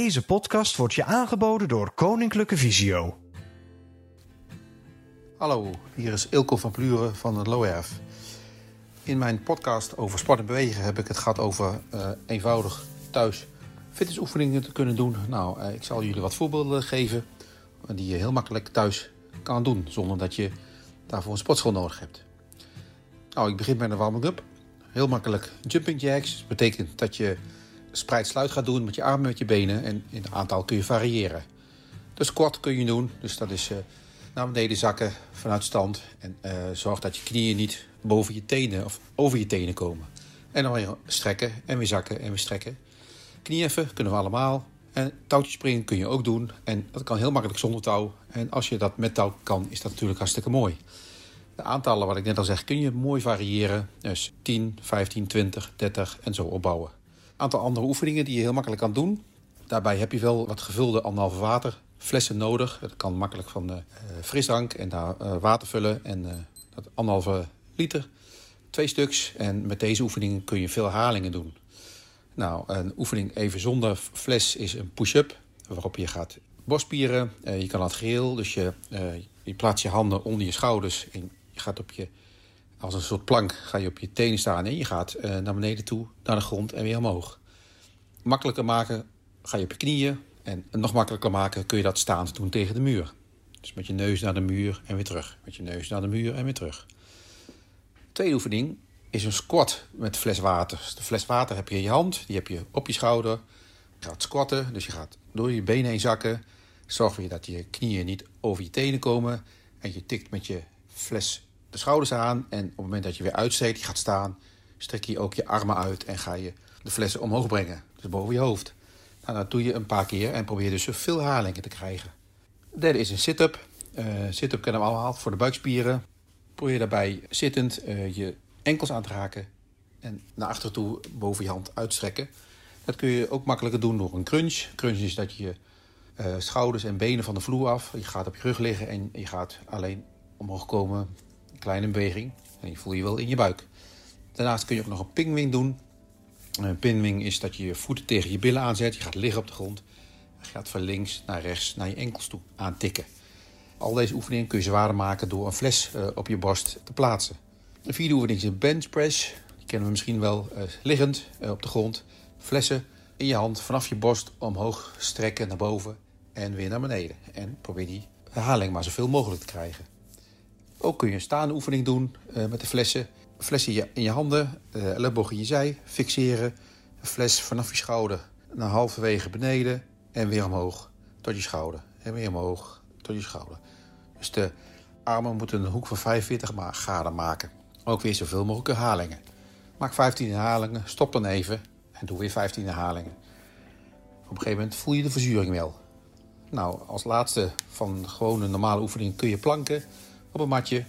Deze podcast wordt je aangeboden door Koninklijke Visio. Hallo, hier is Ilko van Pluren van het Loerf. In mijn podcast over sport en bewegen heb ik het gehad over uh, eenvoudig thuis fitnessoefeningen te kunnen doen. Nou, uh, ik zal jullie wat voorbeelden geven die je heel makkelijk thuis kan doen zonder dat je daarvoor een sportschool nodig hebt. Nou, ik begin met een warming-up. Heel makkelijk jumping jacks. Dat betekent dat je spreid-sluit gaat doen met je armen, met je benen. En in het aantal kun je variëren. De squat kun je doen. Dus dat is uh, naar beneden zakken vanuit stand. En uh, zorg dat je knieën niet boven je tenen of over je tenen komen. En dan weer strekken en weer zakken en weer strekken. Knieheffen kunnen we allemaal. En touwtjes springen kun je ook doen. En dat kan heel makkelijk zonder touw. En als je dat met touw kan, is dat natuurlijk hartstikke mooi. De aantallen, wat ik net al zeg, kun je mooi variëren. Dus 10, 15, 20, 30 en zo opbouwen. Aantal andere oefeningen die je heel makkelijk kan doen. Daarbij heb je wel wat gevulde anderhalve water flessen nodig. Dat kan makkelijk van uh, frisdrank en daar uh, water vullen. En uh, dat anderhalve liter. Twee stuks. En met deze oefeningen kun je veel herhalingen doen. Nou, een oefening even zonder fles is een push-up. Waarop je gaat borstspieren. je kan het geheel. Dus je, je plaatst je handen onder je schouders. En je gaat op je, als een soort plank, ga je op je tenen staan en je gaat uh, naar beneden toe, naar de grond en weer omhoog. Makkelijker maken, ga je op je knieën. En nog makkelijker maken kun je dat staand doen tegen de muur. Dus met je neus naar de muur en weer terug. Met je neus naar de muur en weer terug. tweede oefening is een squat met fles water. De fles water heb je in je hand, die heb je op je schouder. Je gaat squatten, dus je gaat door je benen heen zakken. Zorg ervoor dat je knieën niet over je tenen komen. En je tikt met je fles de schouders aan. En op het moment dat je weer uitsteekt, je gaat staan, strek je ook je armen uit en ga je de flessen omhoog brengen. Dus boven je hoofd. Nou, dat doe je een paar keer en probeer dus zoveel herhalingen te krijgen. De derde is een sit-up. Uh, sit-up kennen we allemaal voor de buikspieren. Probeer daarbij zittend uh, je enkels aan te raken en naar achter toe boven je hand uitstrekken. Dat kun je ook makkelijker doen door een crunch. Crunch is dat je uh, schouders en benen van de vloer af. Je gaat op je rug liggen en je gaat alleen omhoog komen kleine beweging. En die voel je wel in je buik. Daarnaast kun je ook nog een pinwing doen. Een pinwing is dat je je voeten tegen je billen aanzet. Je gaat liggen op de grond. Je gaat van links naar rechts naar je enkels toe aantikken. Al deze oefeningen kun je zwaarder maken door een fles uh, op je borst te plaatsen. De vierde oefening is een bench press. Die kennen we misschien wel uh, liggend uh, op de grond. Flessen in je hand vanaf je borst omhoog strekken naar boven en weer naar beneden. En probeer die herhaling maar zoveel mogelijk te krijgen. Ook kun je een staande oefening doen uh, met de flessen. Flessen in je, handen, uh, elleboog in je zij, fixeren. Een fles vanaf je schouder naar halverwege beneden en weer omhoog tot je schouder. En weer omhoog tot je schouder. Dus de armen moeten een hoek van 45 graden maken. Ook weer zoveel mogelijk herhalingen. Maak 15 herhalingen, stop dan even en doe weer 15 herhalingen. Op een gegeven moment voel je de verzuring wel. Nou, als laatste van gewone normale oefening kun je planken op een matje.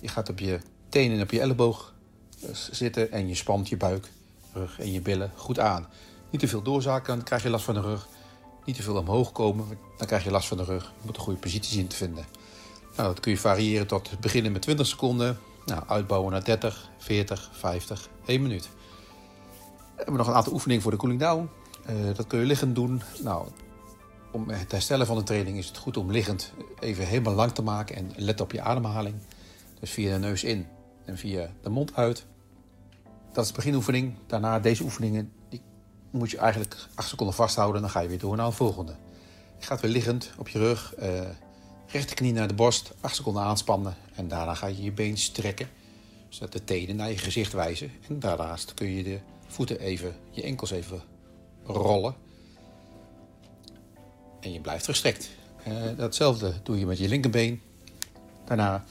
Je gaat op je tenen en op je elleboog eh, zitten en je spant je buik, rug en je billen goed aan. Niet te veel doorzaken, dan krijg je last van de rug. Niet te veel omhoog komen, dan krijg je last van de rug. Je moet een goede positie zien te vinden. Nou, dat kun je variëren tot beginnen met 20 seconden. Nou, uitbouwen naar 30, 40, 50, 1 minuut. We hebben nog een aantal oefeningen voor de cooling down. Uh, dat kun je liggend doen. Nou, om het herstellen van de training is het goed om liggend even helemaal lang te maken en let op je ademhaling. Dus via de neus in en via de mond uit. Dat is de beginoefening. Daarna deze oefeningen die moet je eigenlijk 8 seconden vasthouden. Dan ga je weer door naar de volgende. Je gaat weer liggend op je rug. Uh, rechterknie naar de borst. 8 seconden aanspannen. En daarna ga je je been strekken. Zodat de tenen naar je gezicht wijzen. En daarnaast kun je de voeten even, je enkels even rollen. En je blijft gestrekt. Uh, datzelfde doe je met je linkerbeen. Daarna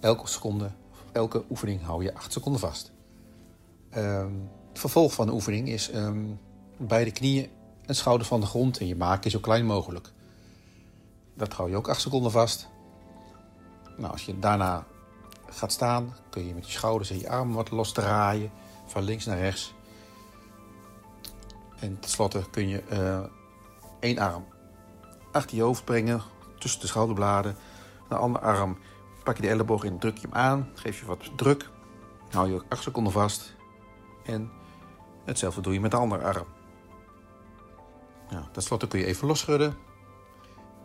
elke seconde, elke oefening hou je 8 seconden vast. Um, het vervolg van de oefening is um, beide knieën en schouder van de grond en je maak je zo klein mogelijk. Dat hou je ook 8 seconden vast. Nou, als je daarna gaat staan, kun je met je schouders en je armen wat los draaien, van links naar rechts. En tenslotte kun je uh, één arm achter je hoofd brengen, tussen de schouderbladen. De andere arm pak je de elleboog in, druk je hem aan, geef je wat druk. Hou je 8 seconden vast. En hetzelfde doe je met de andere arm. Nou, Ten slotte kun je even losschudden.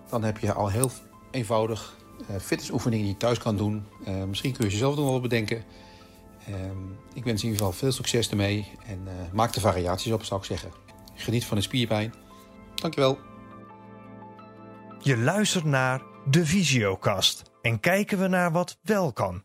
Dan heb je al heel eenvoudig uh, fitnessoefeningen die je thuis kan doen. Uh, misschien kun je ze zelf nog wel bedenken. Uh, ik wens in ieder geval veel succes ermee. En maak de variaties op, zou ik zeggen. Geniet van de spierpijn. Dankjewel. Je luistert naar de Visiokast. En kijken we naar wat wel kan.